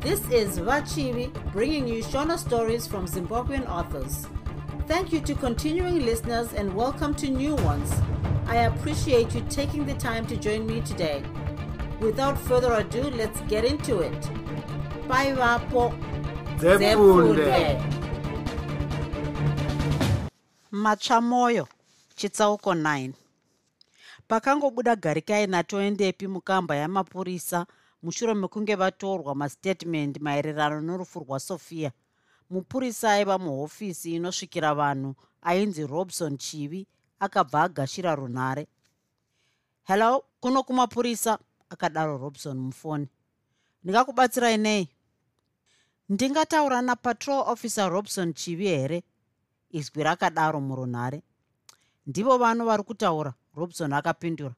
This is Vachivi bringing you Shona stories from Zimbabwean authors. Thank you to continuing listeners and welcome to new ones. I appreciate you taking the time to join me today. Without further ado, let's get into it. Bye, Vapo. Matsvamoyo chitsauko 9 pakangobuda garikai natoendepi mukamba yamapurisa mushure mekunge vatorwa mastatement maererano norufu rwasofia mupurisa aiva muhofisi inosvikira vanhu ainzi robson chivi akabva agashira runhare. Hello kuno kumapurisa akadaro robson mufoni. Ndingakubatsirai nei ndingataura napatrol officer robson chivi here? Izwi rakadaro murunhare. Ndivo vano vari kutaura robson akapindura.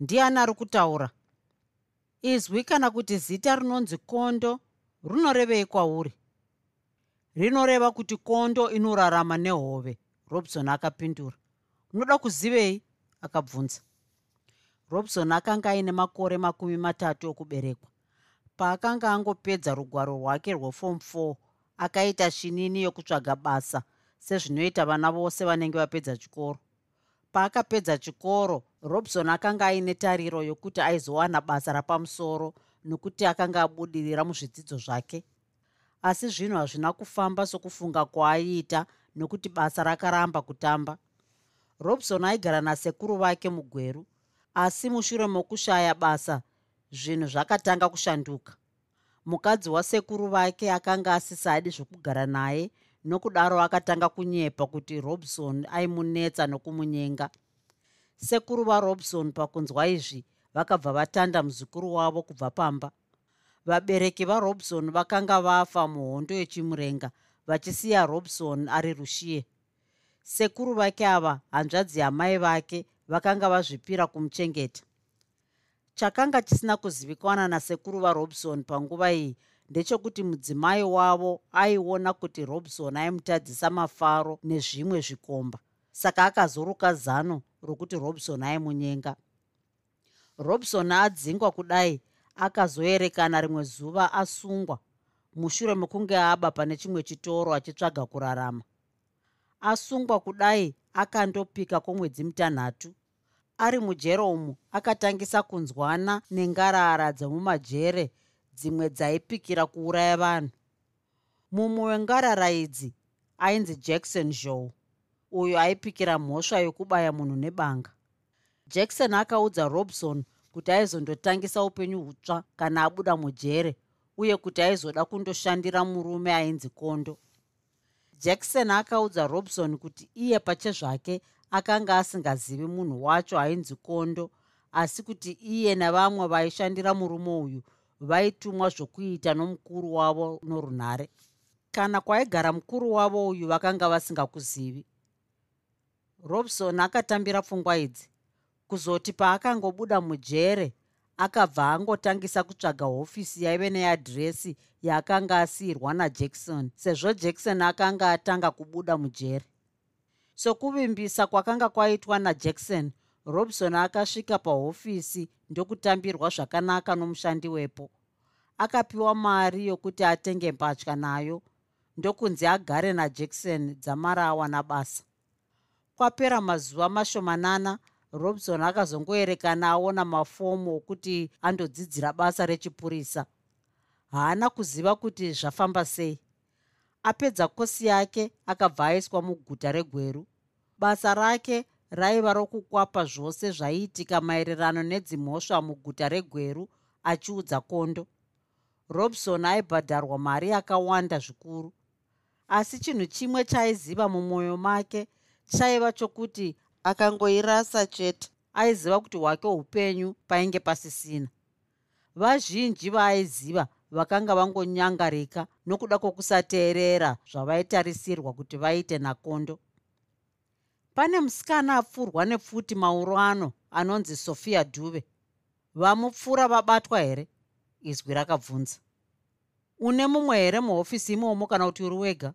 Ndiani ari kutaura izwi kana kuti zita rinonzi kondo rinorevei kwauri rinoreva kuti kondo inorarama nehove robson akapindura. Unoda kuzivei? Akabvunza. Robson akanga aine makore makumi matatu okuberekwa. Paakanga angopedza rugwaro rwake rwefom 4 akaita shinini yokutsvaga basa sezvinoita vana vose vanenge vapedza chikoro paakapedza chikoro robson akanga aine tariro yokuti aizowana basa rapamusoro nokuti akanga abudirira muzvidzidzo zvake. Asi zvinhu hazvina kufamba sokufunga kwaaiita nokuti basa rakaramba kutamba. Robson aigara nasekuru vake mugweru asi mushure mokushaya basa zvinhu zvakatanga kushanduka. Mukadzi wasekuru vake akanga asisadi zvokugara naye nokudaro akatanga kunyepa kuti robson aimunetsa nokumunyenga. Sekuru varobson pakunzwa izvi vakabva vatanda muzukuru wavo kubva pamba. Vabereki varobson vakanga vafa muhondo yechimurenga vachisiya robson ari rushiye. Sekuru vake ava hanzvadzi yamai vake vakanga vazvipira kumuchengeta. Chakanga chisina kuzivikanwa nasekuru varobson panguva iyi ndechekuti mudzimai wavo aiona kuti robson aimutadzisa mafaro nezvimwe zvikomba. Saka akazoruka zano rokuti robson aimunyenga. Robson adzingwa kudai akazoerekana rimwe zuva asungwa. Mushure mekunge aba pane chimwe chitoro achitsvaga kurarama. Asungwa kudai akandopika kwomwedzi mitanhatu ari mujere umu akatangisa kunzwana nengarara dzemumajere dzimwe dzaipikira kuuraya vanhu. Mumwe wengarara idzi ainzi jackson joe uyo aipikira mhosva yokubaya munhu nebanga. Jackson akaudza robson kuti aizondotangisa upenyu hutsva kana abuda mujere uye kuti aizoda kundoshandira murume ainzi kondo. Jackson akaudza robson kuti iye pachezvake akanga asingazivi munhu wacho ainzi kondo asi kuti iye navamwe vaishandira murume uyu vaitumwa zvokuita nomukuru wavo norunhare. Kana kwaigara mukuru wavo uyu vakanga vasingakuzivi robson akatambira pfungwa idzi kuzoti paakangobuda mujere akabva angotangisa kutsvaga hofisi yaive neadhiresi yaakanga asiyirwa najackson sezvo jackson akanga atanga kubuda mujere. Sokuvimbisa kwakanga kwaitwa najackson robson akasvika pahofisi ndokutambirwa zvakanaka nomushandi wepo. Akapiwa mari yokuti atenge mbatya nayo ndokunzi agare najackson dzamara awana basa. Kwapera mazuva mashomanana robson akazongoerekana aona mafomu okuti andodzidzira basa rechipurisa. Haana kuziva kuti zvafamba sei. Apedza kosi yake akabva aiswa muguta regweru. Basa rake raiva rokukwapa zvose zvaiitika maererano nedzimhosva muguta regweru achiudza kondo. Robson aibhadharwa mari yakawanda zvikuru. Asi chinhu chimwe chaaiziva mumwoyo make chaiva chokuti akangoirasa chete aiziva kuti hwake upenyu painge pasisina. Vazhinji vaaiziva vakanga vangonyangarika nokuda kwokusateerera zvavaitarisirwa kuti vaite nakondo pane musikana apfurwa nepfuti mauro ano anonzi sofia dhuve vamupfuura vabatwa here? Izwi rakabvunza. Une mumwe here muhofisi imomo kana kuti uri wega?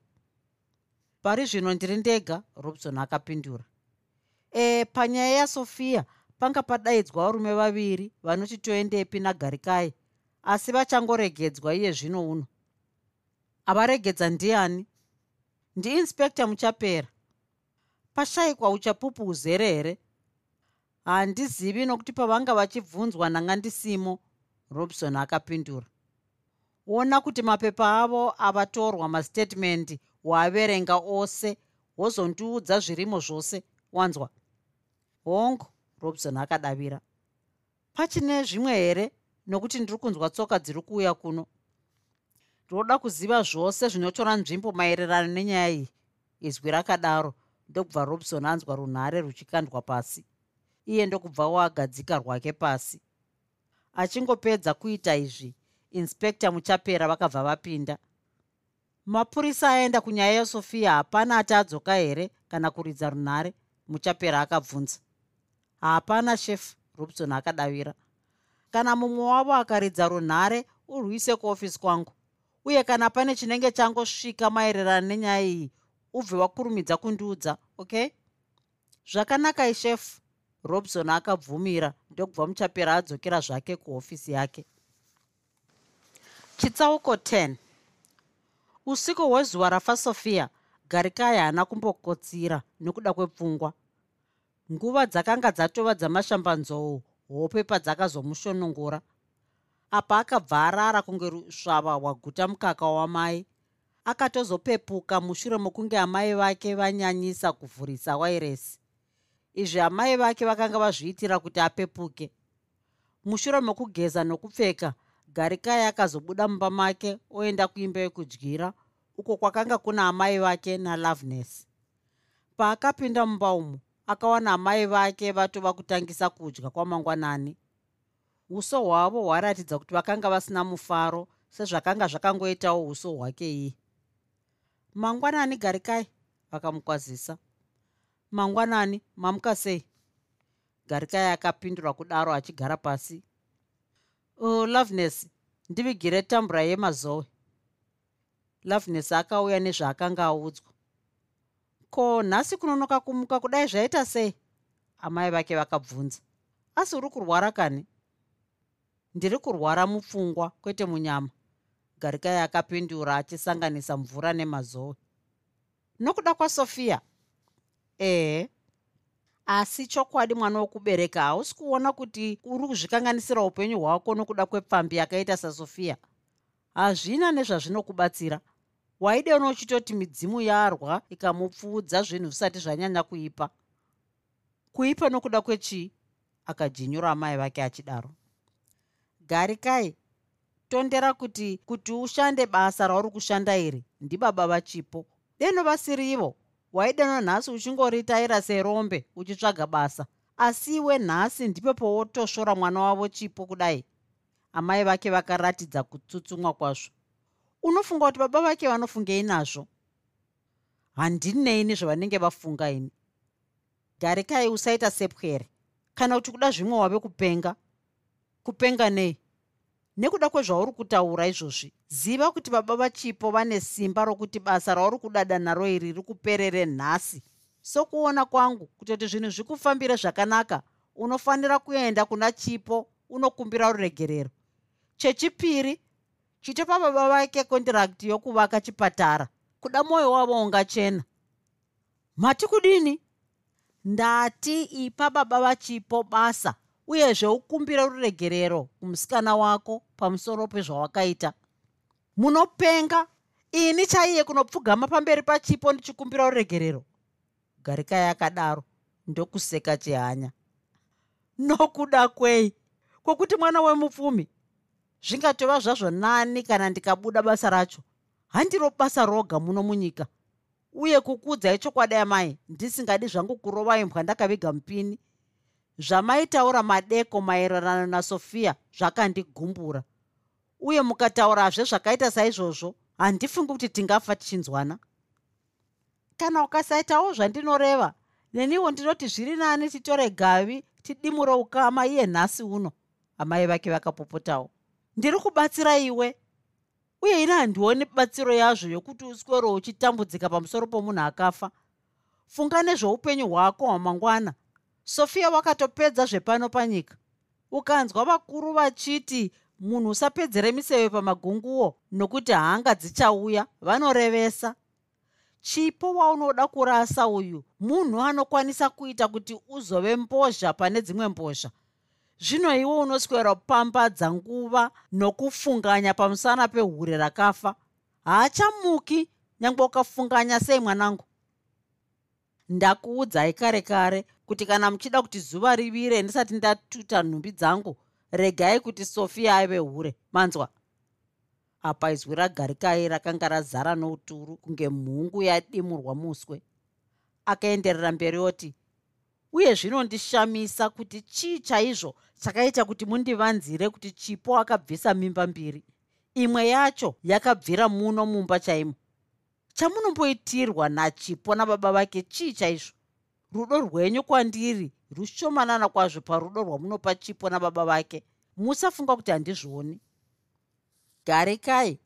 Pari zvino ndiri ndega? Robson akapindura. E panyaya yasofia panga padaidzwa varume vaviri vanoti toendepi nagarikai asi vachangoregedzwa iye zvino uno. Avaregedza ndiani? Ndiinspekta muchapera pashayikwa uchapupu uzere here? Handizivi nokuti pavanga vachibvunzwa nanga ndisimo robson akapindura. Ona kuti mapepa avo avatorwa mastatemendi waaverenga ose wozondiudza zvirimo zvose wanzwa? Hongu robson akadavira. Pachine zvimwe here nokuti ndiri kunzwa tsoka dziri kuuya kuno? Ndinoda kuziva zvose zvinotora nzvimbo maererano nenyaya iyi izwi rakadaro ndokubva robson anzwa runhare ruchikandwa pasi. Iye ndokubvawo agadzika rwake pasi. Achingopedza kuita izvi inspekta muchapera vakabva vapinda. Mapurisa aenda kunyaya yesofia hapana ati adzoka here kana kuridza runhare? Muchapera akabvunza. Hapana shefu robson akadavira. Kana mumwe wavo akaridza runhare urwise kuofisi kwangu. Uye kana pane chinenge changosvika maererano nenyaya iyi ubve wakurumidza kundiudza okay? Zvakanaka ishefu. Robson akabvumira ndokubva muchapera adzokera zvake kuhofisi yake. Chitsauko 10 usiku hwezuva rafa sofia garikai haana kumbokotsira nekuda kwepfungwa. Nguva dzakanga dzatova dzamashambanzou hope padzakazomushonongora apa akabva arara kunge rusvava hwaguta mukaka wamai akatozopepuka mushure mokunge amai vake vanyanyisa kuvhurisa wairesi izvi amai vake vakanga vazviitira kuti apepuke. Mushure mokugeza nokupfeka garikai akazobuda mumba make oenda kuimba yekudyira uko kwakanga kuna amai vake naloveness paakapinda mumba umu akawana amai vake vatova kutangisa kudya kwamangwanani uso hwavo hwaratidza kuti vakanga vasina mufaro sezvakanga zvakangoitawo uso hwake iye mangwanani garikai vakamukwazisa. Mangwanani mamuka sei? Garikai akapindura kudaro achigara pasi. Uh, loveness ndivigire tambura yemazowe loveness akauya nezvaakanga audzwa. Ko nhasi kunonoka kumuka kudai zvaita sei? Amai vake vakabvunza. Asi uri kurwara kani? Ndiri kurwara mupfungwa kwete munyama garikai akapindura achisanganisa mvura nemazowe nokuda kwasofia ehe asi chokwadi mwana wokubereka hausi kuona kuti uri kuzvikanganisira upenyu hwako nokuda kwepfambi yakaita sasofia hazvina nezvazvinokubatsira. Waideona uchitoti midzimu yarwa ikamupfuudza zvinhu zvisati zvanyanya kuipa. Kuipa nokuda kwechii? Akajinyura amai vake achidaro. Garikai tondera kuti kuti ushande basa rauri kushanda iri ndibaba vachipo. Deno vasirivo waideno nhasi uchingoritaira serombe uchitsvaga basa. Asi iwe nhasi ndipo powotoshora mwana wavo chipo kudai. Amai vake vakaratidza kutsutsumwa kwazvo. Unofunga kuti baba vake vanofungei nazvo handinei nezvavanenge vafunga ini. Garikai usaita sepwere. Kana kuti kuda zvimwe wave kupenga? Kupenga nei nekuda kwezvauri kutaura izvozvi ziva kuti baba vachipo vane simba rokuti basa rauri kudada naro iri riri kuperere nhasi. Sokuona kwangu kutoti zvinhu zvikufambire zvakanaka unofanira kuenda kuna chipo unokumbira ruregerero. Chechipiri chitopa baba vake kondirakti yokuvaka chipatara. Kuda mwoyo wavo ungachena. Mati kudini? Ndati ipa baba vachipo basa uyezve ukumbira ruregerero kumusikana wako pamusoro pezvawakaita. Munopenga. Ini chaiye kunopfugama pamberi pachipo ndichikumbira ruregerero? Garikai akadaro ndokuseka chihanya. Nokuda kwei? Kwokuti mwana wemupfumi zvingatova zvazvo nani kana ndikabuda basa racho? Handiro basa roga muno munyika. Uye kukudzai chokwadi amai ndisingadi zvangu kurova imbwa ndakaviga mupini zvamaitaura madeko maererano nasofia zvakandigumbura uye mukataurazve zvakaita saizvozvo handifungi kuti tingafa tichinzwana. Kana ukasaitawo zvandinoreva neniwo ndinoti zviri nani titore gavi tidimure ukama iye nhasi uno. Amai vake vakapopotawo. Ndiri kubatsira iwe uye ine handioni batsiro yazvo yokuti uswero uchitambudzika pamusoro pomunhu akafa. Funga nezveupenyu hwako hwamangwana sofia wakatopedza zvepano panyika. Ukanzwa vakuru vachiti munhu usapedzere miseve pamagunguo nokuti hanga dzichauya vanorevesa. Chipo waunoda kurasa uyu munhu anokwanisa kuita kuti uzove mbozha pane dzimwe mbozha zvino iwe unoswera kupambadza nguva nokufunganya pamusana pehure rakafa. Haachamuki nyange ukafunganya sei mwanangu? Ndakuudzai kare kare kuti kana muchida kuti zuva rivire ndisati ndatuta nhumbi dzangu regai kuti sofia aive hure. Manzwa. Apa izwi ragarikai rakanga razara nouturu kunge mhungu yadimurwa muswe. Akaenderera mberi oti uye zvinondishamisa kuti chii chaizvo chakaita kuti mundivanzire kuti chipo akabvisa mimba mbiri? Imwe yacho yakabvira muno mumba chaimo chamunomboitirwa nachipo nababa vake chii chaizvo rudo rwenyu kwandiri rushomanana kwazvo parudo rwamunopa chipo nababa vake. Musafunga kuti handizvioni. Garekai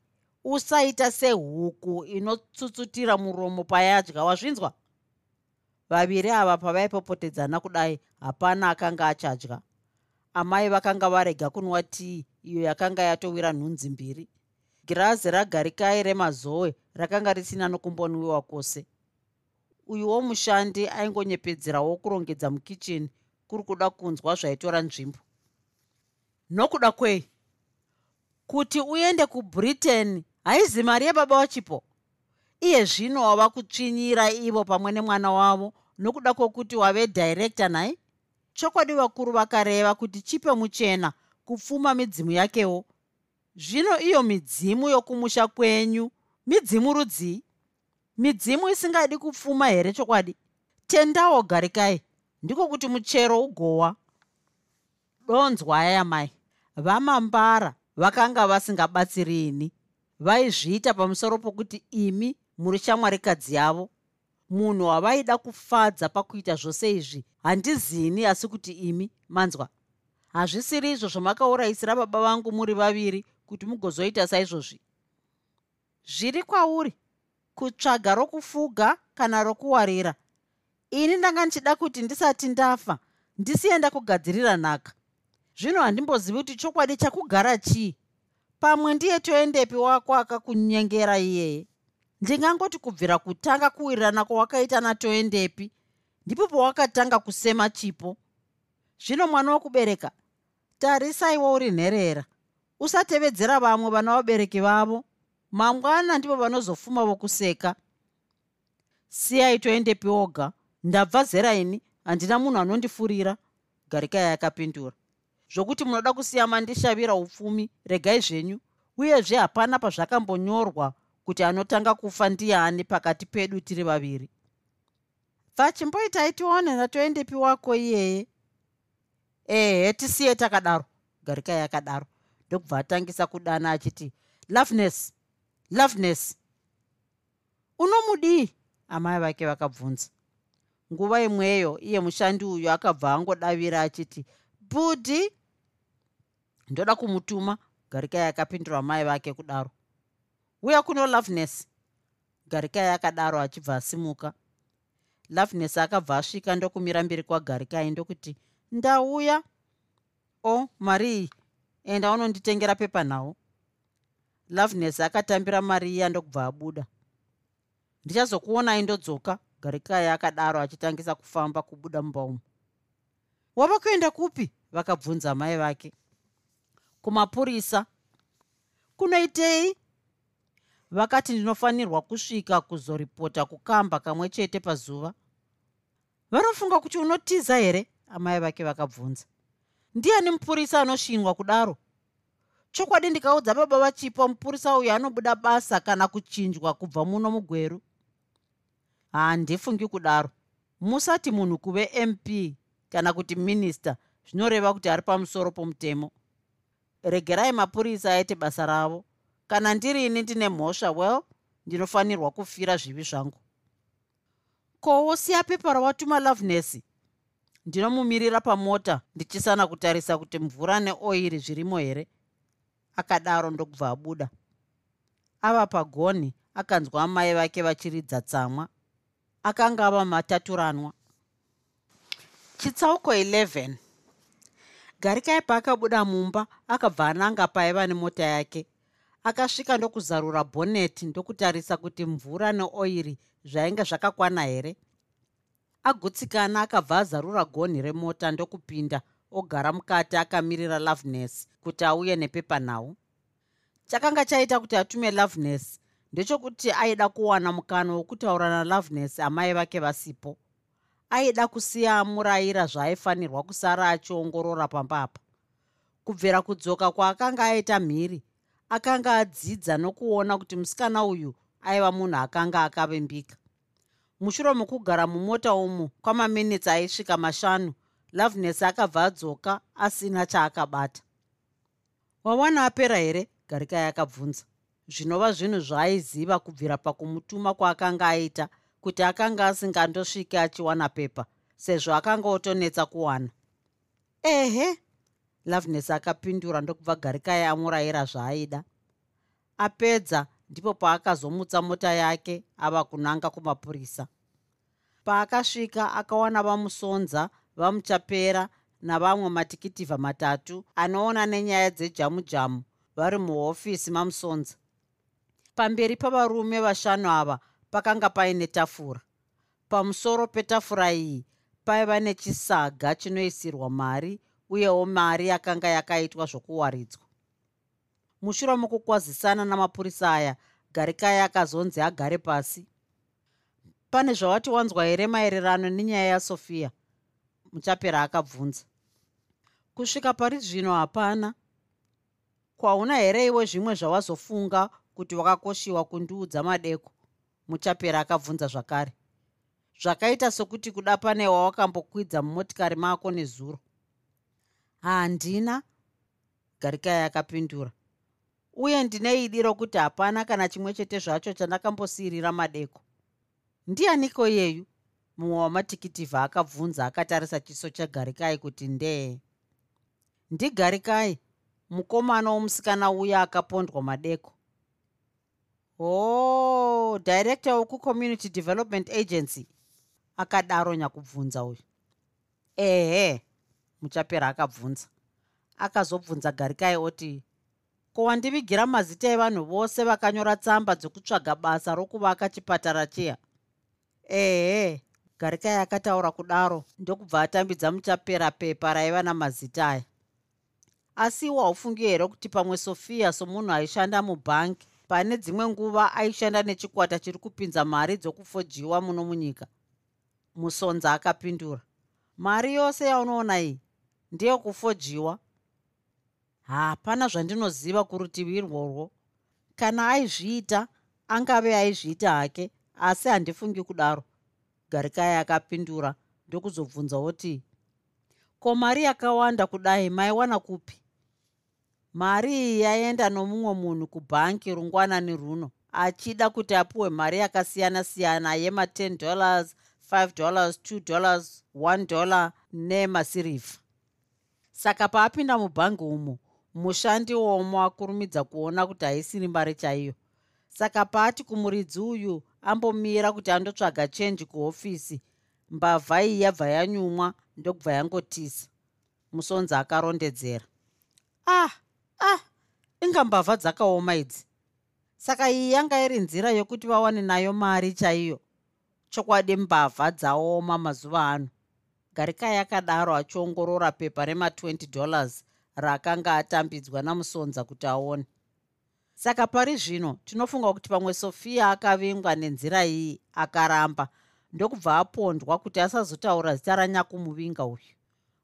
usaita sehuku inotsutsutira muromo payadya wazvinzwa? Vaviri ava pavaipopotedzana kudai hapana akanga achadya. Amai vakanga varega kunwa tii iyo yakanga yatowira nhunzi mbiri. Girazi ragarikai remazoe rakanga risina nokumbonwiwa kwose uyuwo mushandi aingonyepedzerawo kurongedza mukicheni kuri kuda kunzwa zvaitora nzvimbo. Nokuda kwei? Kuti uende kubritain haizi mari yebaba wachipo? Iye zvino wava kutsvinyira ivo pamwe nemwana wavo nokuda kwokuti wave dhairekta nhai chokwadi vakuru vakareva kuti chipe muchena kupfuma midzimu yakewo. Zvino iyo midzimu yokumusha kwenyu midzimu rudzii midzimu isingadi kupfuma here chokwadi? Tendawo garikai ndiko kuti muchero ugowa. Donzwai amai vamambara vakanga vasingabatsiri ini vaizviita pamusoro pokuti imi muri shamwarikadzi yavo. Munhu wavaida kufadza pakuita zvose izvi handizini asi kuti imi manzwa. Hazvisiri izvo zvamakaurayisira baba vangu muri vaviri kuti mugozoita saizvozvi. Zviri kwauri kutsvaga rokufuga kana rokuwarira. Ini ndanga ndichida kuti ndisati ndafa ndisienda kugadzirira nhaka. Zvino handimbozivi kuti chokwadi chakugara chii? Pamwe ndiye toendepi wako akakunyengera iyeye ndingangoti kubvira kutanga kuwirirana kwawakaita natoendepi ndipo pawakatanga kusema chipo. Zvino mwana wokubereka tarisaiwo uri nherera. Usatevedzera vamwe vana vabereki vavo mangwana ndipo vanozofuma vokuseka. Siyai toendepi oga. Ndabva zera ini handina munhu anondifurira. Garikai akapindura zvokuti munoda kusiya mandishavira upfumi regai zvenyu. Uyezve hapana pazvakambonyorwa kuti anotanga kufa ndiani pakati pedu tiri vaviri. Vachimboitai tionera toendepi wako iyeye. Ehe tisiye takadaro. Garikai akadaro ndokubva atangisa kudana achiti loveness loveness. Unomudii? Amai vake vakabvunza. Nguva imweyo iye mushandi uyu akabva angodavira achiti budhi ndoda kumutuma. Garikai akapindura mai vake kudaro. Uya kuno loveness. Garikai akadaro achibva asimuka. Loveness akabva asvika ndokumira mberi kwagarikai ndokuti ndauya. O mari iyi enda unonditengera pepanhau loveness akatambira mari iya ndokubva abuda. Ndichazokuonai ndodzoka garikai akadaro achitangisa kufamba kubuda mumba umu. Wava kuenda kupi? Vakabvunza mai vake. Kumapurisa. Kunoitei? Vakati ndinofanirwa kusvika kuzoripota kukamba kamwe chete pazuva. Vanofunga kuti unotiza here? Amai vake vakabvunza. Ndiani mupurisa anosvinwa kudaro chokwadi ndikaudza baba vachipa mupurisa uyu anobuda basa kana kuchinjwa kubva muno mugweru? Handifungi kudaro. Musati munhu kuve mp kana kuti minista zvinoreva kuti ari pamusoro pomutemo. Regerai mapurisa aite basa ravo. Kana ndirini ndine mhosva well ndinofanirwa kufira zvivi zvangu. Kowo siya pepa rawatuma loveness ndinomumirira pamota ndichisana kutarisa kuti mvura neoiri zvirimo here akadaro ndokubva abuda. Ava pagonhi akanzwa amai vake vachiridza tsamwa. Akanga ava mataturanwa. Chitsauko 11 garikai paakabuda mumba akabva ananga paiva nemota yake. Akasvika ndokuzarura bhoneti ndokutarisa kuti mvura neoiri zvainge zvakakwana here. Agutsikana akabva azarura gonhi remota ndokupinda ogara mukati akamirira loveness kuti auye nepepanhau chakanga chaita kuti atume loveness ndechekuti aida kuwana mukano wokutaura naloveness amai vake vasipo. Aida kusiya amurayira zvaaifanirwa kusara achiongorora pamba apa kubvira kudzoka kwaakanga aita mhiri akanga adzidza nokuona kuti musikana uyu aiva munhu akanga akavimbika mushure mokugara mumota umu kwamaminitsi aisvika mashanu loveness akabva adzoka asina chaakabata. Wawana apera here? Garikai akabvunza. Zvinova zvinhu zvaaiziva kubvira pakumutuma kwaakanga aita kuti akanga asingandosviki achiwana pepa sezvo akanga otonetsa kuwana. Ehe! Loveness akapindura ndokubva garikai amurayira zvaaida. Apedza ndipo paakazomutsa mota yake ava kunanga kumapurisa. Paakasvika akawana vamusonza vamuchapera navamwe matikitivha matatu anoona nenyaya dzejamu jamu vari muhofisi mamusonza. Pamberi pavarume vashanu ava pakanga paine tafura. Pamusoro petafura iyi paiva nechisaga chinoisirwa mari uyewo mari yakanga yakaitwa zvokuwaridzwa. Mushure mokukwazisana namapurisa aya garikai akazonzi agare pasi. Pane zvawati wanzwa here maererano nenyaya yasofia muchapera akabvunza. Kusvika pari zvino hapana. Kwauna here iwe zvimwe zvawazofunga kuti wakakoshiwa kundiudza madeko? Muchapera akabvunza zvakare. Zvakaita sokuti kuda pane wawakambokwidza mumotikari mako nezuro. Handina garikai akapindura. Uye ndine idi rokuti hapana kana chimwe chete zvacho chandakambosiyirira madeko. Ndianiko iyeyu mumwe wamatikitivha akabvunza akatarisa chiso chegarikai kuti ndee. Ndigarikai mukomana womusikana uya akapondwa madeko. Oh director wekucommunity development agency akadaro nyakubvunza uyu. Ehe muchapera akabvunza. Akazobvunza garikai oti ko wandivigira mazita evanhu vose vakanyora tsamba dzokutsvaga basa rokuvaka chipatara chiya? Ehe garikai akataura kudaro ndokubva atambidza muchapera pepa raiva namazita aya. Asi waufungi here kuti pamwe sofia somunhu aishanda mubhangi pane dzimwe nguva aishanda nechikwata chiri kupinza mari dzokufojiwa muno munyika? Musonza akapindura. Mari yose yaunoona iyi ndeyekufojiwa hapana zvandinoziva kurutivi irworwo. Kana aizviita angave aizviita hake asi handifungi kudaro garikai akapindura ndokuzobvunza kuti ko mari yakawanda kudai? Maiwana kupi? Mari iyi yaenda nomumwe munhu kubhangi rungwanani runo achida kuti apiwe mari yakasiyana-siyana yema10 dollars 5 dollars 2 dollars 1 dollar nemasirivha saka paapinda mubhangi umo mushandi womo akurumidza kuona kuti haisiri mari chaiyo. Saka paati kumuridzi uyu ambomira kuti andotsvaga chenji kuhofisi. Mbavha iyi yabva yanyumwa ndokubva yangotisa. Musonzi akarondedzera. Ah ah inga mbavha dzakaoma idzi. Saka iyi yanga iri nzira yokuti vawane nayo mari chaiyo. Chokwadi mbavha dzaoma mazuva ano. Garikai akadaro achiongorora pepa rema20 dollars raakanga atambidzwa namusonza kuti aone saka pari zvino tinofunga kuti pamwe sofia akavingwa nenzira iyi akaramba. Ndokubva apondwa kuti asazotaura zita ranyakumuvinga uyu.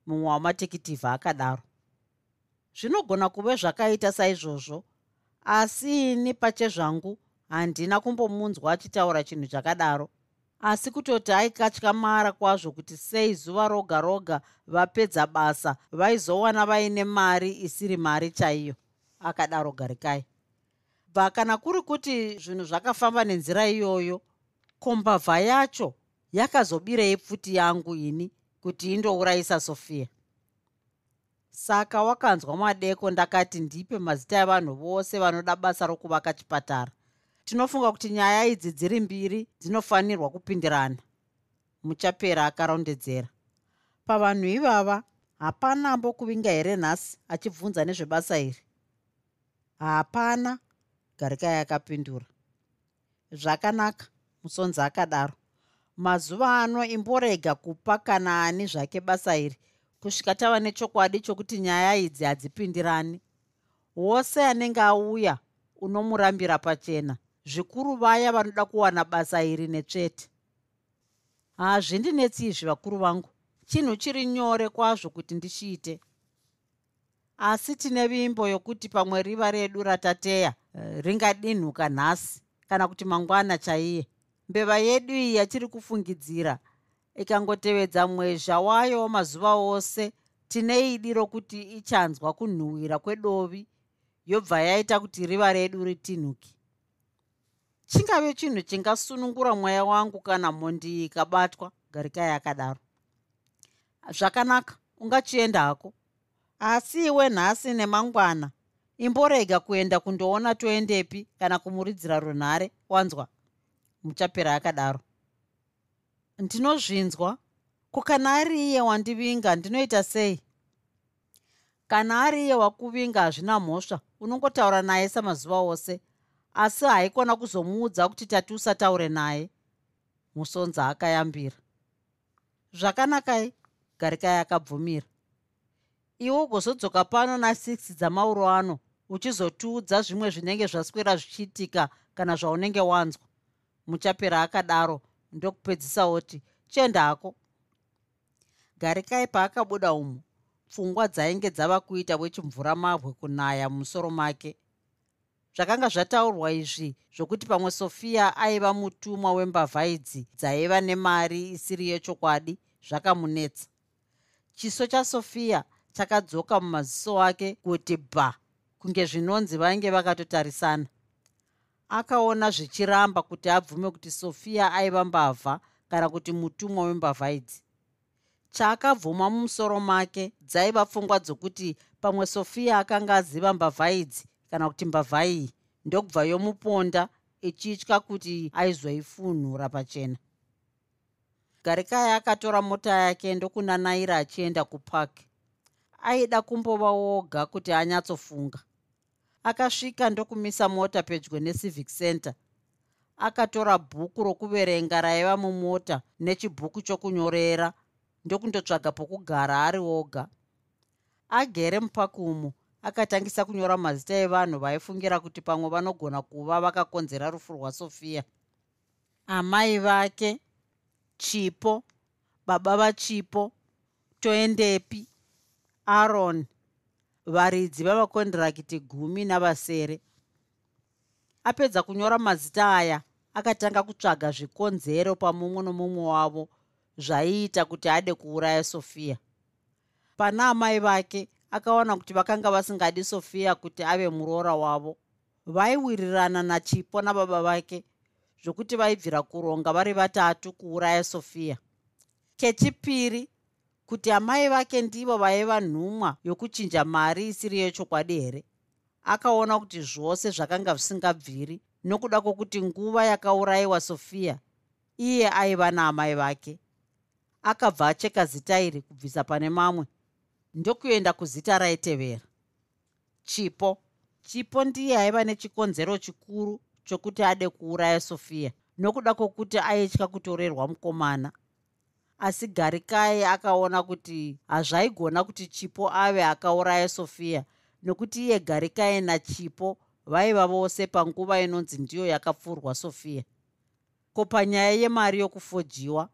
Mumwe wamatekitivha akadaro. Zvinogona kuve zvakaita saizvozvo asi ini pachezvangu handina kumbomunzwa achitaura chinhu chakadaro. Asi kutoti aikatyamara kwazvo kuti sei zuva roga roga vapedza basa vaizowana vaine mari isiri mari chaiyo. Akadaro garikai bva kana kuri kuti zvinhu zvakafamba nenzira iyoyo kombavha yacho yakazobirei pfuti yangu ini kuti indourayisa sofia. Saka wakanzwa madeko ndakati ndipe mazita evanhu vose vanoda basa rokuvaka chipatara. Tinofunga kuti nyaya idzi dziri mbiri dzinofanirwa kupindirana. Muchapera akarondedzera. Pavanhu ivava hapana ambokuvinga here nhasi achibvunza nezvebasa iri? Hapana garikai akapindura zvakanaka musonzi akadaro. Mazuva ano imborega kupa kana ani zvake basa iri kusvika tava nechokwadi chokuti nyaya idzi hadzipindirani. Wose anenge auya unomurambira pachena zvikuru vaya vanoda kuwana basa iri netsvete. Hazvindinetsi izvi vakuru vangu. Chinhu chiri nyore kwazvo kuti ndichiite asi tine vimbo yokuti pamwe riva redu ratateya eh, ringadinhuka nhasi kana kuti mangwana chaiye. Mbeva yedu iyi yatiri kufungidzira ikangotevedza mwezha wayo mazuva ose tine idi rokuti ichanzwa kunhuhwira kwedovi yobva yaita kuti riva redu ritinhuki chingave chinhu chingasunungura mweya wangu kana mhondi ikabatwa garikai akadaro zvakanaka ungachienda hako asi iwe nhasi nemangwana imborega kuenda kundoona toendepi kana kumuridzira runhare wanzwa? Muchapera akadaro. Ndinozvinzwa. Kukana ari iye wandivinga ndinoita sei? Kana ari iye wakuvinga hazvina mhosva unongotaura naye samazuva ose asi haikona kuzomuudza kuti tati usataure naye? Musonza akayambira. Zvakanakai garikai akabvumira iwe ugozodzoka pano na6 dzamauro ano uchizotiudza zvimwe zvinenge zvaswera zvichiitika kana zvaunenge wanzwa. Muchapera akadaro ndokupedzisa oti chienda hako. Garikai paakabuda umo pfungwa dzainge dzava kuita wechimvuramabwe kunaya mumusoro make. Zvakanga zvataurwa izvi zvokuti pamwe sofiya aiva mutumwa wembavha idzi dzaiva nemari isiri yechokwadi zvakamunetsa. Chiso chasofiya chakadzoka mumaziso ake kuti bha kunge zvinonzi vainge vakatotarisana. Akaona zvichiramba kuti abvume kuti sofiya aiva mbavha kana kuti mutumwa wembavha idzi. Chaakabvuma mumusoro make dzaiva pfungwa dzokuti pamwe sofiya akanga aziva mbavha idzi kana kuti mbavha iyi ndokubva yomuponda ichitya kuti aizoifunhura pachena. Garikai akatora mota yake ndokunanaira achienda kupaki aida kumbova woga kuti anyatsofunga. Akasvika ndokumisa mota pedyo necivic center. Akatora bhuku rokuverenga raiva mumota nechibhuku chokunyorera ndokundotsvaga pokugara ari oga agere mupaki umo akatangisa kunyora mazita evanhu vaifungira kuti pamwe vanogona kuva vakakonzera rufu rwasofiya amai vake chipo baba vachipo toendepi aron varidzi vavakondirakiti gumi navasere apedza kunyora mazita aya akatanga kutsvaga zvikonzero pamumwe nomumwe wavo zvaiita kuti ade kuuraya sofiya pana amai vake akaona kuti vakanga vasingadi sofiya kuti ave muroora wavo vaiwirirana nachipo nababa vake zvokuti vaibvira kuronga vari vatatu kuuraya sofiya kechipiri kuti amai vake ndivo vaiva nhumwa yokuchinja mari isiri yechokwadi here? Akaona kuti zvose zvakanga zvisingabviri nokuda kwokuti nguva yakaurayiwa sofiya iye aiva naamai vake. Akabva acheka zita iri kubvisa pane mamwe ndokuenda kuzita raitevera. Chipo chipo ndiye aiva nechikonzero chikuru chokuti ade kuuraya sofiya nokuda kwokuti aitya kutorerwa mukomana asi garikai akaona kuti hazvaigona kuti chipo ave akauraya sofiya nokuti iye garikai nachipo vaiva vose panguva inonzi ndiyo yakapfurwa sofiya ko panyaya yemari yokufojiwa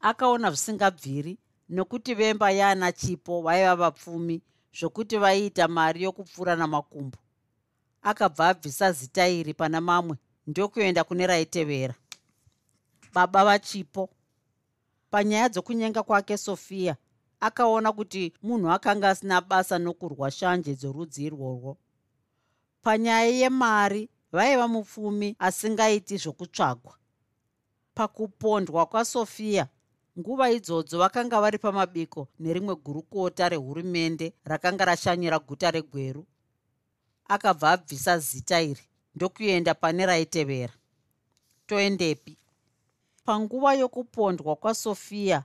akaona zvisingabviri nokuti vemba yaana chipo vaiva vapfumi zvokuti vaiita mari yokupfuura namakumbo. Akabva abvisa zita iri pana mamwe ndokuenda kune raitevera. Baba vachipo panyaya dzokunyenga kwake sofiya akaona kuti munhu akanga asina basa nokurwa shanje dzorudzi irworwo. Panyaya yemari vaiva mupfumi asingaiti zvokutsvagwa. Pakupondwa kwasofiya nguva idzodzo vakanga vari pamabiko nerimwe gurukota rehurumende rakanga rashanyira guta regweru. Akabva abvisa zita iri ndokuenda pane raitevera. Toendepi panguva yokupondwa kwasofiya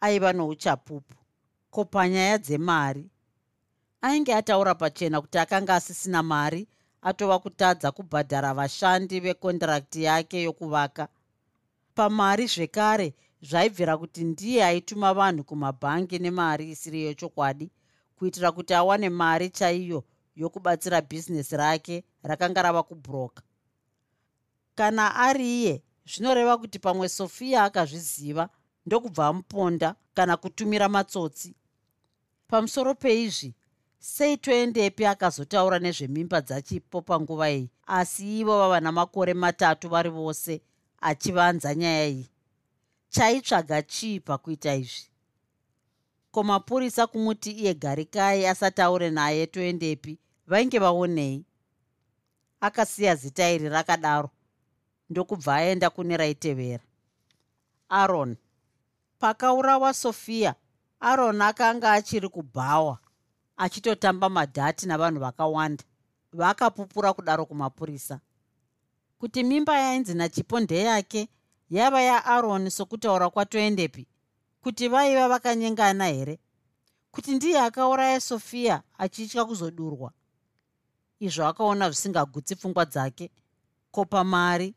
aiva nouchapupu ko panyaya dzemari ainge ataura pachena kuti akanga asisina mari atova kutadza kubhadhara vashandi vekondirakti yake yokuvaka. Pamari zvekare zvaibvira kuti ndiye aituma vanhu kumabhangi nemari isiri yechokwadi kuitira kuti awane mari chaiyo yokubatsira bhizinesi rake rakanga rava kubhuroka kana ari iye zvinoreva kuti pamwe sofiya akazviziva ndokubva amuponda kana kutumira matsotsi. Pamusoro peizvi sei toendepi akazotaura nezvemimba dzachipo panguva iyi asi ivo vava namakore matatu vari vose achivanza nyaya iyi. Chaitsvaga chii pakuita izvi. Ko mapurisa kumuti iye garikai asataure naye toendepi vainge vaonei. Akasiya zita iri rakadaro ndokubva aenda kune raitevera. Aron pakaurawa sofiya aron akanga achiri kubhawa achitotamba madhati navanhu vakawanda vakapupura kudaro kumapurisa. Kuti mimba yainzi nachipo ndeyake yaiva yaaroni sokutaura kwatoendepi kuti vaiva vakanyengana here? Kuti ndiye akauraya sofiya achitya kuzodurwa? Izvo akaona zvisingagutsi pfungwa dzake. Kopa mari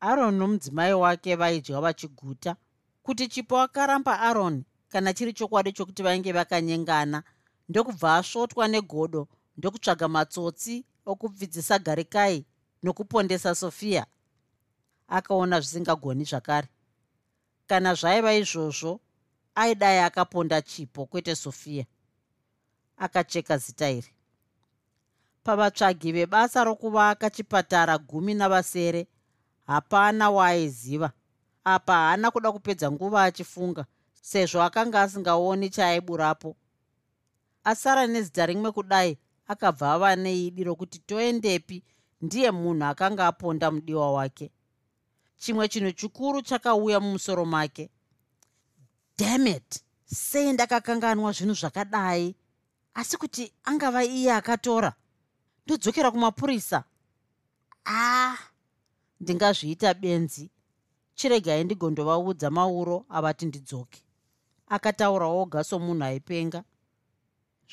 aroni nomudzimai wake vaidya vachiguta kuti chipo akaramba aroni kana chiri chokwadi chokuti vainge vakanyengana. Ndokubva asvotwa negodo ndokutsvaga matsotsi okubvidzisa garikai nokupondesa sofiya akaona zvisingagoni zvakare. Kana zvaiva izvozvo aidai akaponda chipo kwete sofiya akacheka zita iri. Pavatsvagi vebasa rokuvaka chipatara gumi navasere hapana waaiziva apa haana kuda kupedza nguva achifunga sezvo akanga asingaoni chaaiburapo asara nezita rimwe kudai akabva ava neidi rokuti toendepi ndiye munhu akanga aponda mudiwa wake. Chimwe chinhu chikuru chakauya mumusoro make. Dammit sei ndakakanganwa zvinhu zvakadai? Asi kuti angava iye akatora? Ndodzokera kumapurisa. Ah ndingazviita benzi. Chiregai ndigondovaudza mauro avati ndidzoke. Akataura oga somunhu aipenga.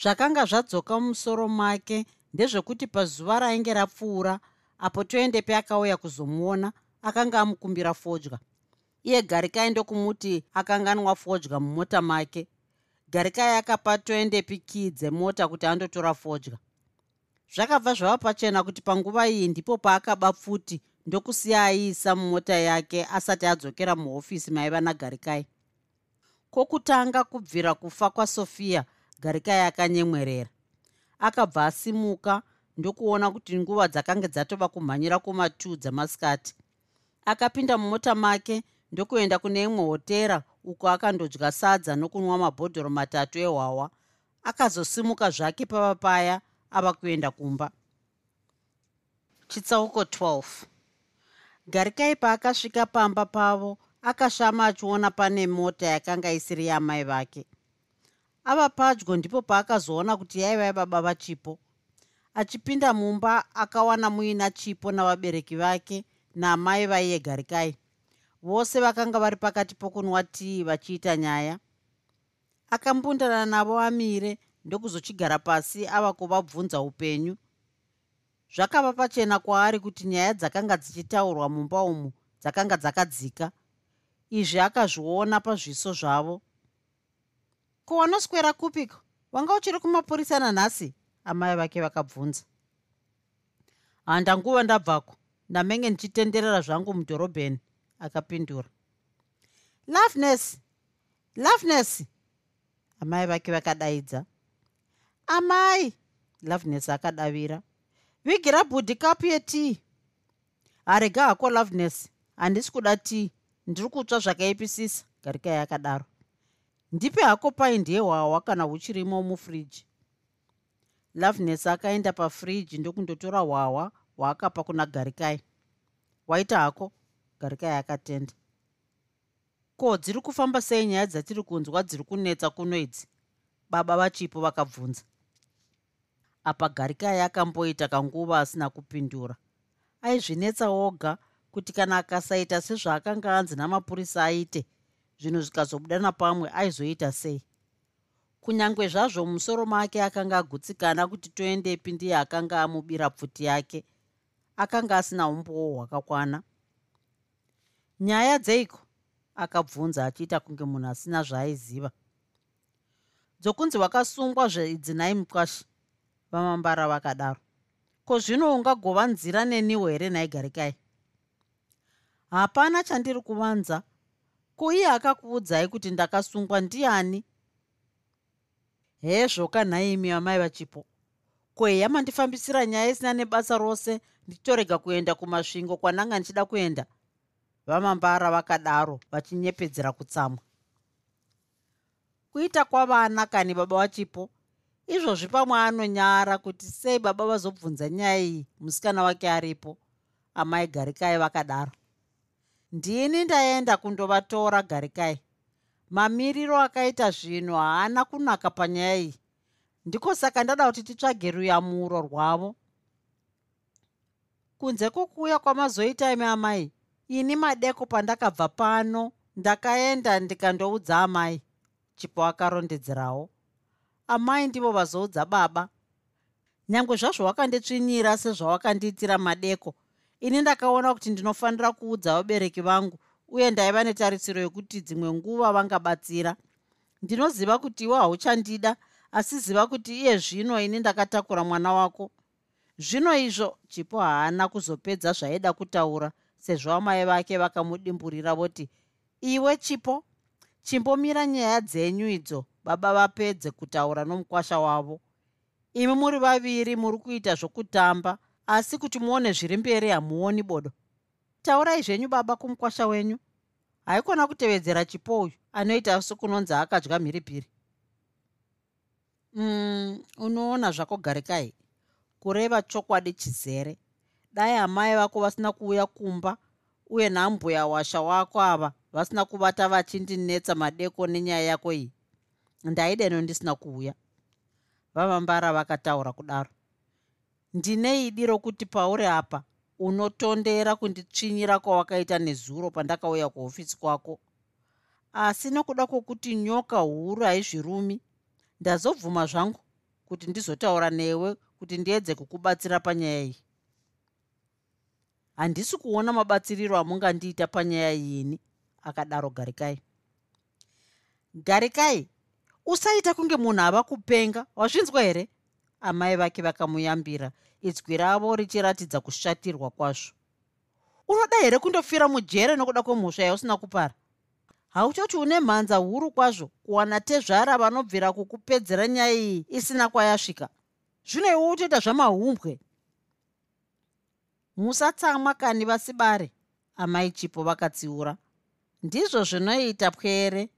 Zvakanga zvadzoka mumusoro make ndezvekuti pazuva rainge rapfuura apo toendepe akauya kuzomuona akanga amukumbira fodya. Iye garikai ndokumuti akanganwa fodya mumota make. Garikai akapa toendepi kii dzemota kuti andotora fodya. Zvakabva zvava pachena kuti panguva iyi ndipo paakaba pfuti ndokusiya aiisa mumota yake asati adzokera muhofisi maiva nagarikai. Kwokutanga kubvira kufa kwasofiya garikai akanyemwerera. Akabva asimuka ndokuona kuti nguva dzakange dzatova kumhanyira kuma2 dzamasikati. Akapinda mumota make ndokuenda kune imwe hotera uko akandodya sadza nokunwa mabhodhoro matatu ehwawa akazosimuka zvake pava paya ava kuenda kumba. Chitsauko 12 garikai paakasvika pamba pavo akashama achiona pane mota yakanga isiri yamai vake. Ava padyo ndipo paakazoona kuti yaiva yababa vachipo. Achipinda mumba akawana muina chipo navabereki vake namai vaiye garikai. Vose vakanga vari pakati pokunwa tii vachiita nyaya. Akambundana navo amire ndokuzochigara pasi ava kuvabvunza upenyu zvakava pachena kwaari kuti nyaya dzakanga dzichitaurwa mumba umu dzakanga dzakadzika. Izvi akazviona pazviso zvavo. Ko wanoswera kupiko wanga uchiri kumapurisa nanhasi amai vake vakabvunza. Handanguva ndabvako. Ndamenge ndichitenderera zvangu mudhorobheni akapindura. Loveness loveness amai vake vakadaidza. Amai loveness akadavira vigira bhudhi kapu yetii harega hako loveness. Handisi kuda tii ndiri kutsva zvakaipisisa garikai akadaro ndipe hako paindi yehwawa kana huchirimo mufriji loveness akaenda pafriji ndokundotora hwawa hwaakapa kuna garikai waita hako. Garikai akatenda ko dziri kufamba sei nyaya dzatiri kunzwa dziri kunetsa kuno idzi? Baba vachipo vakabvunza apa garikai akamboita kanguva asina kupindura. Aizvinetsa oga kuti kana akasaita sezvaakanga anzi namapurisa aite zvinhu zvikazobuda napamwe aizoita sei. Kunyange zvazvo musoro make akanga agutsikana kuti toendepi ndiye akanga amubira pfuti yake akanga asina umbowo hwakakwana. Nyaya dzeiko? Akabvunza achiita kunge munhu asina zvaaiziva. Dzokunzi wakasungwa zvedzinai mukwashi vamambara vakadaro. Ko zvino ungagova nzira neniwo here nhaigarikai hapana chandiri kuvanza. Kuiye akakuudzai kuti ndakasungwa ndiani? Hezvoka nhaimi vamai vachipo. Kweya mandifambisira nyaya isina nebasa rose ndichitorega kuenda kumasvingo kwananga ndichida kuenda? Vamambara vakadaro vachinyepedzera kutsamwa. Kuita kwavana kani baba vachipo izvozvi pamwe anonyara kuti sei baba vazobvunza nyaya iyi musikana wake aripo? Amai garikai vakadaro. Ndini ndaenda kundovatora garikai. Mamiriro akaita zvinhu haana kunaka panyaya iyi. Ndiko saka ndada kuti titsvage ruyamuro rwavo. Kunze kwokuuya kwamazoita imi amai ini madeko pandakabva pano ndakaenda ndikandoudza amai. Chipo akarondedzerawo amai ndivo vazoudza baba. Nyange zvazvo wakanditsvinyira sezvawakandiitira madeko. Ini ndakaona kuti ndinofanira kuudza vabereki vangu uye ndaiva netarisiro yokuti dzimwe nguva vangabatsira. Ndinoziva kuti iwe hauchandida asi ziva kuti iye zvino ini ndakatakura mwana wako. Zvino izvo chipo haana kuzopedza zvaida kutaura sezvo amai vake vakamudimburira voti iwe chipo? Chimbomira nyaya dzenyu idzo baba vapedze kutaura nomukwasha wavo. Imi muri vaviri muri kuita zvokutamba asi kuti muone zviri mberi hamuoni bodo. Taurai zvenyu baba kumukwasha wenyu. Haikona kutevedzera chipo uyu anoita sekunonzi akadya mhiripiri mm, unoona zvako garikai kureva chokwadi chizere. Dai amai vako vasina kuuya kumba uye nambuya washa wako ava vasina kuvata vachindinetsa madeko nenyaya yako iyi ndaideno ndisina kuuya. Vamambara vakataura kudaro. Ndine idi rokuti pauri apa unotondera kunditsvinyira kwawakaita nezuro pandakauya kuhofisi kwako. Asi nokuda kwokuti nyoka huru haizvirumi ndazobvuma zvangu kuti ndizotaura newe kuti ndiedze kukubatsira panyaya iyi. Handisi kuona mabatsiriro amungandiita panyaya yini akadaro garikai. Garikai usaita kunge munhu ava kupenga wazvinzwa here? Amai vake vakamuyambira idzwi ravo richiratidza kushatirwa kwazvo. Unoda here kundofira mujere nokuda kwemhosva yausina kupara? Hauchoti une mhanza huru kwazvo kuwana tezvara vanobvira kukupedzera nyaya iyi isina kwayasvika. Zvino iwe utoita zvamahumbwe. Musatsamwa kani vasibare amai chipo vakatsiura. Ndizvo zvinoita pwere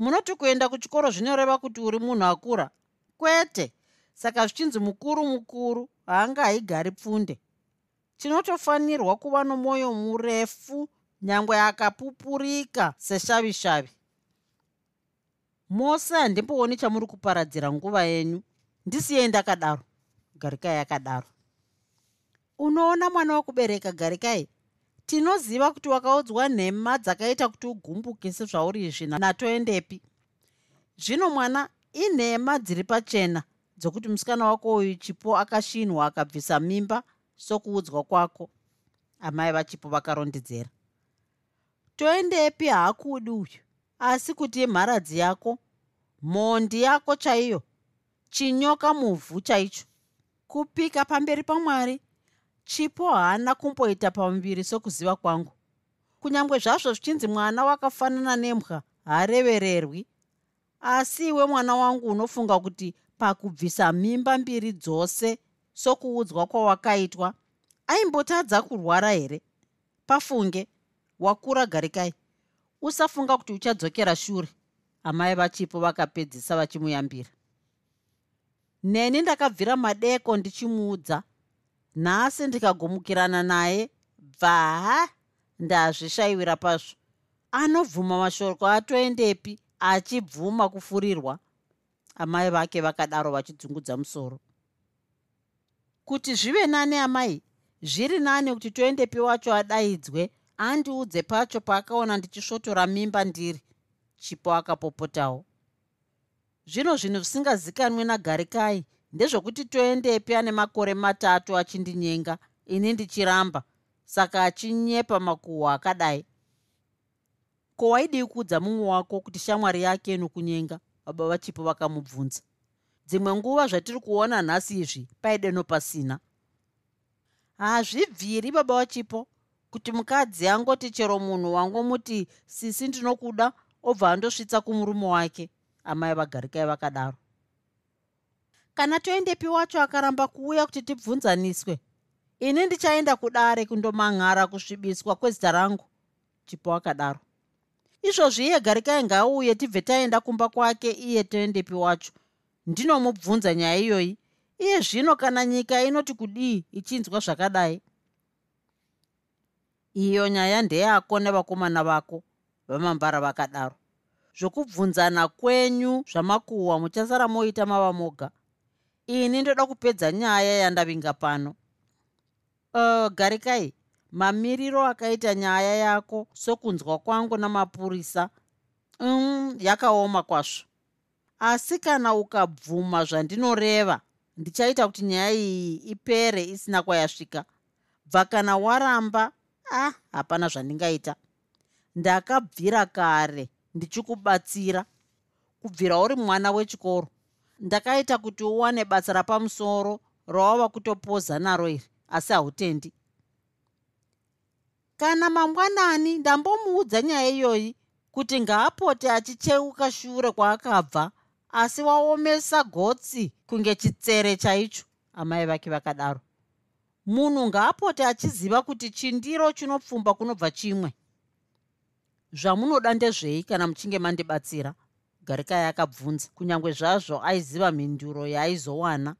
munoti kuenda kuchikoro zvinoreva kuti uri munhu akura? Kwete. Saka zvichinzi mukuru mukuru haanga haigari pfunde. Tinotofanirwa kuva nomwoyo murefu nyangwe akapupurika seshavishavi. Mose handimbooni chamuri kuparadzira nguva yenyu. Ndisiyei ndakadaro. Garikai akadaro unoona mwana wokubereka garikai tinoziva kuti wakaudzwa nhema dzakaita kuti ugumbukise zvauri izvi natoendepi zvino mwana inhema dziri pachena dzokuti musikana wako uyu chipo akashinhwa akabvisa mimba sokuudzwa kwako. Amai vachipo vakarondedzera. Toendepi haakudi uyu asi kuti imharadzi yako mhondi yako chaiyo chinyoka muvhu chaicho. Kupika pamberi pamwari chipo haana kumboita pamuviri sokuziva kwangu. Kunyange zvazvo zvichinzi mwana wakafanana nemwa haarevererwi asi iwe mwana wangu unofunga kuti pakubvisa mimba mbiri dzose sokuudzwa kwawakaitwa aimbotadza kurwara here? Pafunge wakura garikai. Usafunga kuti uchadzokera shure. Amai vachipo vakapedzisa vachimuyambira. Neni ndakabvira madeko ndichimuudza nhasi ndikagomukirana naye bvaha ndazvishayiwira pazvo. Anobvuma mashoko atoendepi achibvuma kufurirwa. Amai vake vakadaro vachidzungudza musoro. Kuti zvive nani amai zviri nani kuti toendepi wacho adaidzwe andiudze pacho paakaona ndichisvotora mimba ndiri chipo akapopotawo. Zvino zvinhu zvisingazikanwi nagarikai ndezvokuti toendepi ane makore matatu achindinyenga ini ndichiramba. Saka achinyepa makuhwa akadai. Ko waidii kuudza mumwe wako kuti shamwari yake nokunyenga baba vachipo vakamubvunza. Dzimwe nguva zvatiri kuona nhasi izvi paideno pasina hazvibviri baba vachipo kuti mukadzi angoti chero munhu wangomuti sisi ndinokuda obva andosvitsa kumurume wake. Amai vagarikai vakadaro kana toendepi wacho akaramba kuuya kuti tibvunzaniswe. Ini ndichaenda kudare kundoman'ara kusvibiswa kwezita rangu chipo akadaro. Izvozvi iye garikai ngaauye tibve taenda kumba kwake iye toendepi wacho. Ndinomubvunza nyaya iyoyi. Iye zvino kana nyika inoti kudii ichinzwa zvakadai? Iyo nyaya ndeyako nevakomana vako vamambara vakadaro. Zvokubvunzana kwenyu zvamakuhwa muchasara moita mava moga ini ndoda kupedza nyaya yandavinga pano. Uh, garikai mamiriro akaita nyaya yako sokunzwa kwangu namapurisa. Um yakaoma kwazvo. Asi kana ukabvuma zvandinoreva ndichaita kuti nyaya iyi ipere isina kwayasvika. Bva kana waramba ah hapana zvandingaita. Ndakabvira kare ndichikubatsira. Kubvira uri mwana wechikoro ndakaita kuti uwane basa rapamusoro rawava kutopoza naro iri asi hautendi. Kana mangwanani ndambomuudza nyaya iyoyi kuti ngaapote achicheuka shure kwaakabva asi waomesa gotsi kunge chitsere chaicho amai vake vakadaro. Munhu ngaapote achiziva kuti chindiro chinopfumba kunobva chimwe. Zvamunoda ndezvei kana muchinge mandibatsira garikai akabvunza kunyange zvazvo aiziva mhinduro yaaizowana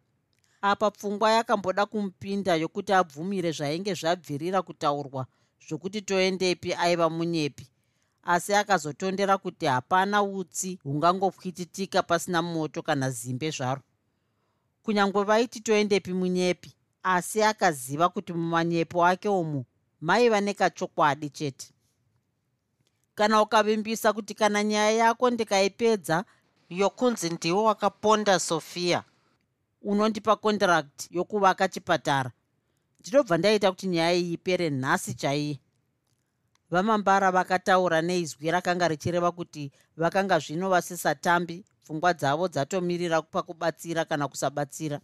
apa pfungwa yakamboda kumupinda yokuti abvumire zvainge zvabvirira kutaurwa zvokuti toendepi aiva munyepi. Asi akazotondera kuti hapana utsi hungangopwititika pasina moto kana zimbe zvaro. Kunyange vaiti toendepi munyepi asi akaziva kuti mumanyepo ake umu maiva nekachokwadi chete kana ukavimbisa kuti kana nyaya yako ndikaipedza yokunzi ndiwo wakaponda sofia. Unondipa kondirakt yokuvaka chipatara. Ndinobva ndaita kuti nyaya iyi ipere nhasi chaiye vamambara vakataura neizwi rakanga richireva kuti vakanga zvino vasisatambi pfungwa dzavo dzatomirira pakubatsira kana kusabatsira.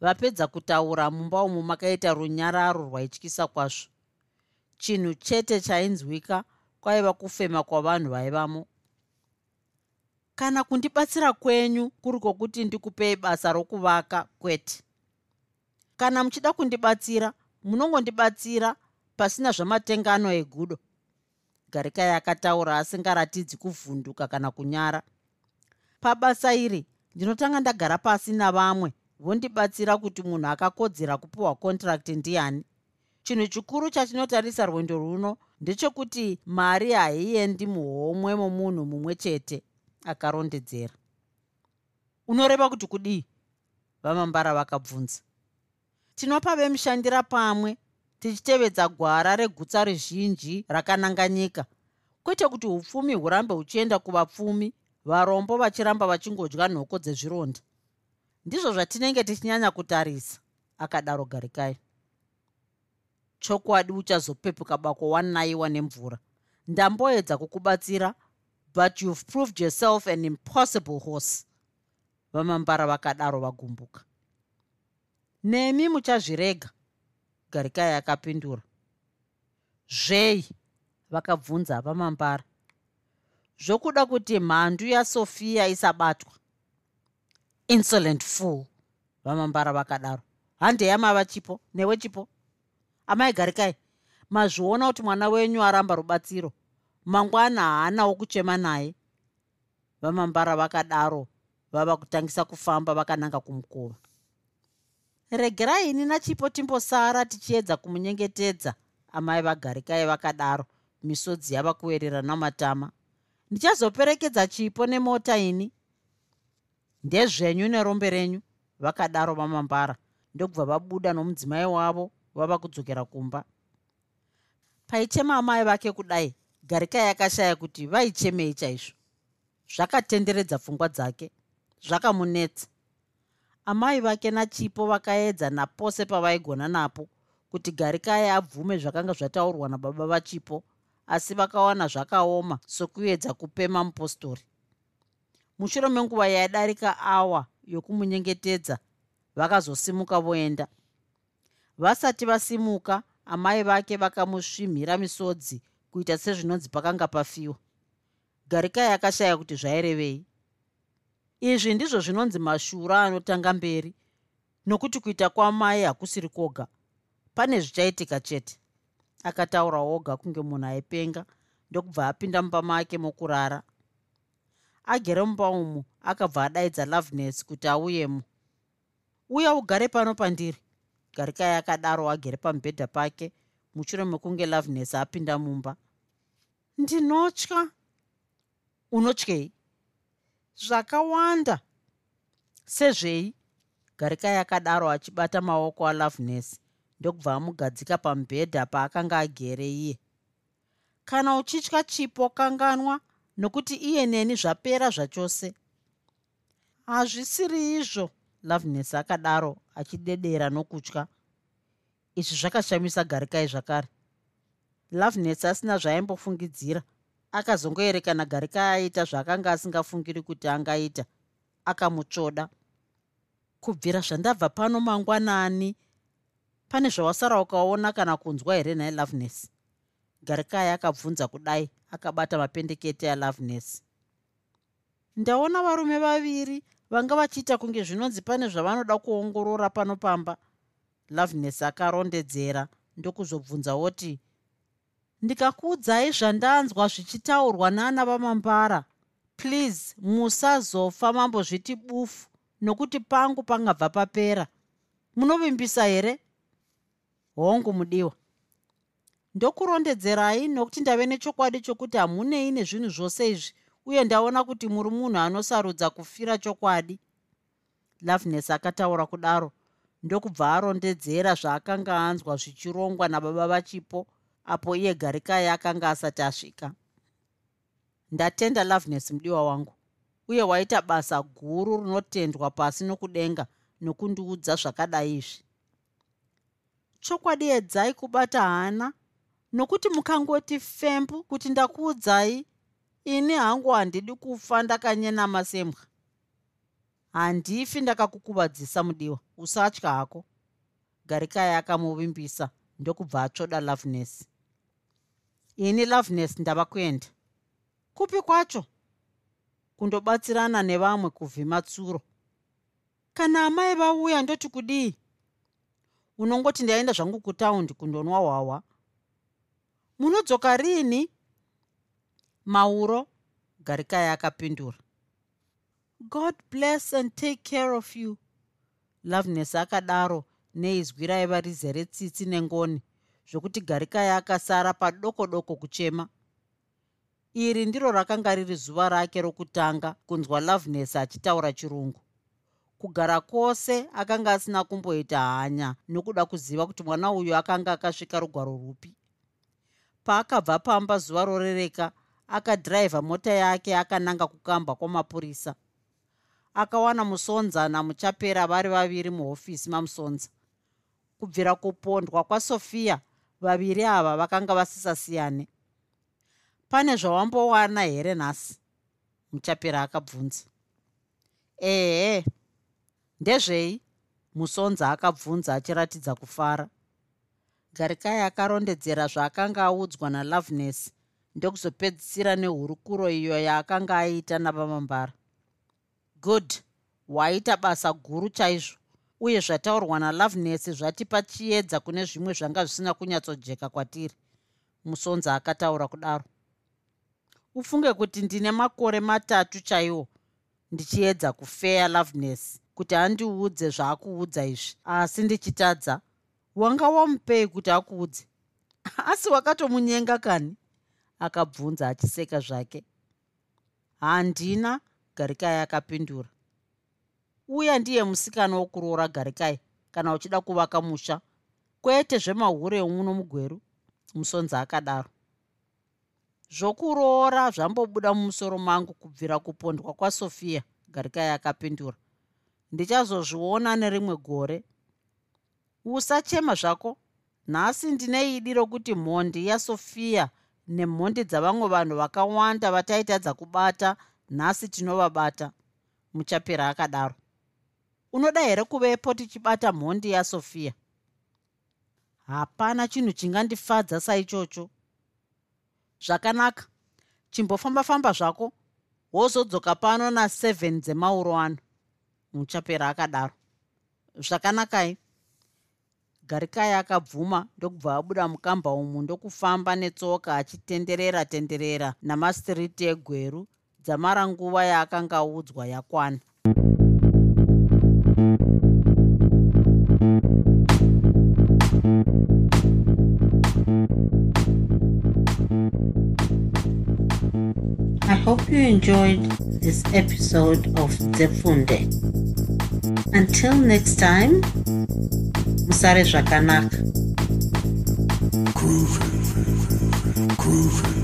Vapedza kutaura mumba umu makaita runyararo rwaityisa kwazvo chinhu chete chainzwika kwaiva kufema kwavanhu vaivamo. Kana kundibatsira kwenyu kuri kwokuti ndikupei basa rokuvaka kwete. Kana muchida kundibatsira munongondibatsira pasina zvamatengano egudo. Garikai akataura asingaratidzi kuvhunduka kana kunyara. Pabasa iri ndinotanga ndagara pasi navamwe vondibatsira kuti munhu akakodzera kupiwa kondirakti ndiani chinhu chikuru chatinotarisa rwendo runo ndechekuti mari haiendi muhomwe momunhu mumwe chete akarondedzera. Unoreva kuti kudii? Vamambara vakabvunza. Tinopa vemushandira pamwe tichitevedza gwara regutsa rezhinji rakananga nyika kwete kuti upfumi hurambe huchienda kuvapfumi varombo vachiramba vachingodya nhoko dzezvironda. Ndizvo zvatinenge tichinyanya kutarisa akadaro garikai chokwadi uchazopepuka bako wanayiwa nemvura. Ndamboedza kukubatsira but you've proved yourself an impossible horse. Vamambara vakadaro vagumbuka. Nemi muchazvirega. Garikai akapindura. Zvei? Vakabvunza vamambara. Zvokuda kuti mhandu yasofia isabatwa. Insolent fool. Vamambara vakadaro. Handeyamava chipo? Newe chipo amai garikai mazviona kuti mwana wenyu aramba rubatsiro. Mangwana haanawo kuchema naye. Vamambara vakadaro vava kutangisa kufamba vakananga kumukova. Regerai ini nachipo timbosara tichiedza kumunyengetedza. Amai vagarikai vakadaro misodzi yava kuwerera namatama ndichazoperekedza chipo nemota ini. Ndezvenyu nerombe renyu vakadaro vamambara. Ndokubva vabuda nomudzimai wavo vava kudzokera kumba. Paichema amai vake kudai garikai yakashaya kuti vaichemei chaizvo. Zvakatenderedza pfungwa dzake zvakamunetsa. Amai vake nachipo vakaedza napose pavaigona napo kuti garikai abvume zvakanga zvataurwa nababa vachipo asi vakawana zvakaoma sokuedza kupema mupostori. Mushure menguva yaidarika awa yokumunyengetedza vakazosimuka voenda vasati vasimuka amai vake vakamusvimhira misodzi kuita sezvinonzi pakanga pafiwa. Garikai akashaya kuti zvairevei izvi ndizvo zvinonzi mashura anotanga mberi nokuti kuita kwamai hakusiri kwoga. Pane zvichaitika chete. Akataura oga kunge munhu aipenga ndokubva apinda mumba make mokurara. Agere mumba umu akabva adaidza loveness kuti auyemo. Uya ugare pano pandiri garikai akadaro agere pamubhedha pake mushure mekunge loveness apinda mumba. Ndinotya. Unotyei? Zvakawanda. Sezvei? Garikai akadaro achibata maoko aloveness ndokubva amugadzika pamubhedha paakanga agere iye. Kana uchitya chipo kanganwa nokuti iye neni zvapera zvachose. Hazvisiri izvo loveness akadaro achidedera nokutya. Izvi zvakashamisa garikai zvakare. Loveness asina zvaaimbofungidzira akazongoerekana garikai aita zvaakanga asingafungiri kuti angaita. Akamutsvoda. Kubvira zvandabva pano mangwanani pane zvawasara ukaona kana kunzwa here nhae loveness garikai akabvunza kudai akabata mapendekete aloveness ndaona varume vaviri vanga vachiita kunge zvinonzi pane zvavanoda kuongorora pano pamba. Loveness akarondedzera ndokuzobvunzawoti ndikakuudzai zvandanzwa zvichitaurwa naana vamambara. Please musazofa mambozviti bufu nokuti pangu pangabva papera. Munovimbisa here? Hongu mudiwa. Ndokurondedzerai nokuti ndave nechokwadi chokuti hamunei nezvinhu zvose izvi uye ndaona kuti muri munhu anosarudza kufira chokwadi. Loveness akataura kudaro ndokubva arondedzera zvaakanga anzwa zvichirongwa nababa vachipo apo iye garikai akanga asati asvika. Ndatenda loveness mudiwa wangu. Uye waita basa guru rinotendwa pasi nokudenga nokundiudza zvakadai izvi. Chokwadi edzai kubata hana. Nokuti mukangoti fembu kuti ndakuudzai ini hangu handidi kufa ndakanyenama sembwa handifi ndakakukuvadzisa mudiwa usatya hako. Garikai akamuvimbisa ndokubva atsvoda loveness ini loveness ndava kuenda. Kupi kwacho? Kundobatsirana nevamwe kuvhima tsuro. Kana amai vauya ndoti kudii? Unongoti ndaenda zvangu kutaundi kundonwa hwahwa. Munodzoka riini mauro garikai akapindura god bless and take care of you. Loveness akadaro neizwi raiva rizere tsitsi nengoni zvokuti garikai akasara padoko doko kuchema. Iri ndiro rakanga riri zuva rake rokutanga kunzwa loveness achitaura chirungu. Kugara kwose akanga asina kumboita hanya nokuda kuziva kuti mwana uyu akanga akasvika rugwaro rupi. Paakabva pamba zuva rorereka akadhiraivha mota yake akananga kukamba kwamapurisa. Akawana musonza namuchapera vari vaviri muhofisi mamusonza. Kubvira kupondwa kwasofia vaviri ava vakanga vasisasiyane. Pane zvawambowana here nhasi? Muchapera akabvunza. Ehe ndezvei? Musonza akabvunza achiratidza kufara. Garikai akarondedzera zvaakanga audzwa naloveness ndokuzopedzisira nehurukuro iyo yaakanga aita navamambara. Good. Waita basa guru chaizvo uye zvataurwa naloveness zvatipa chiedza kune zvimwe zvanga zvisina kunyatsojeka kwatiri. Musonza akataura kudaro. Ufunge kuti ndine makore matatu chaiwo ndichiedza kufeya loveness kuti andiudze zvaakuudza izvi. Asi ndichitadza wanga wamupei kuti akuudze? Asi wakatomunyenga kani akabvunza achiseka zvake. Handina garikai akapindura. Uya ndiye musikana wokuroora garikai kana uchida kuvaka musha. Kwete zvemahure uno mugweru musonzi akadaro. Zvokuroora zvambobuda mumusoro mangu kubvira kupondwa kwasofia garikai akapindura. Ndichazozviona nerimwe gore. Usachema zvako. Nhasi ndine idi rokuti mhondi yasofia nemhondi dzavamwe vanhu vakawanda vataitadza kubata nhasi tinovabata muchapera akadaro. Unoda here kuvepo tichibata mhondi yasofia hapana chinhu chingandifadza saichocho. Zvakanaka. Chimbofamba-famba zvako wozodzoka pano na7 dzemauro ano muchapera akadaro. Zvakanakai garikai akabvuma ndokubva abuda mukamba umu ndokufamba netsoka achitenderera tenderera namastiriti egweru dzamara nguva yaakanga audzwa yakwana I hope you enjoyed this episode of Zefunde. Until next time, Musare Zvakanaka. Groovy, groovy.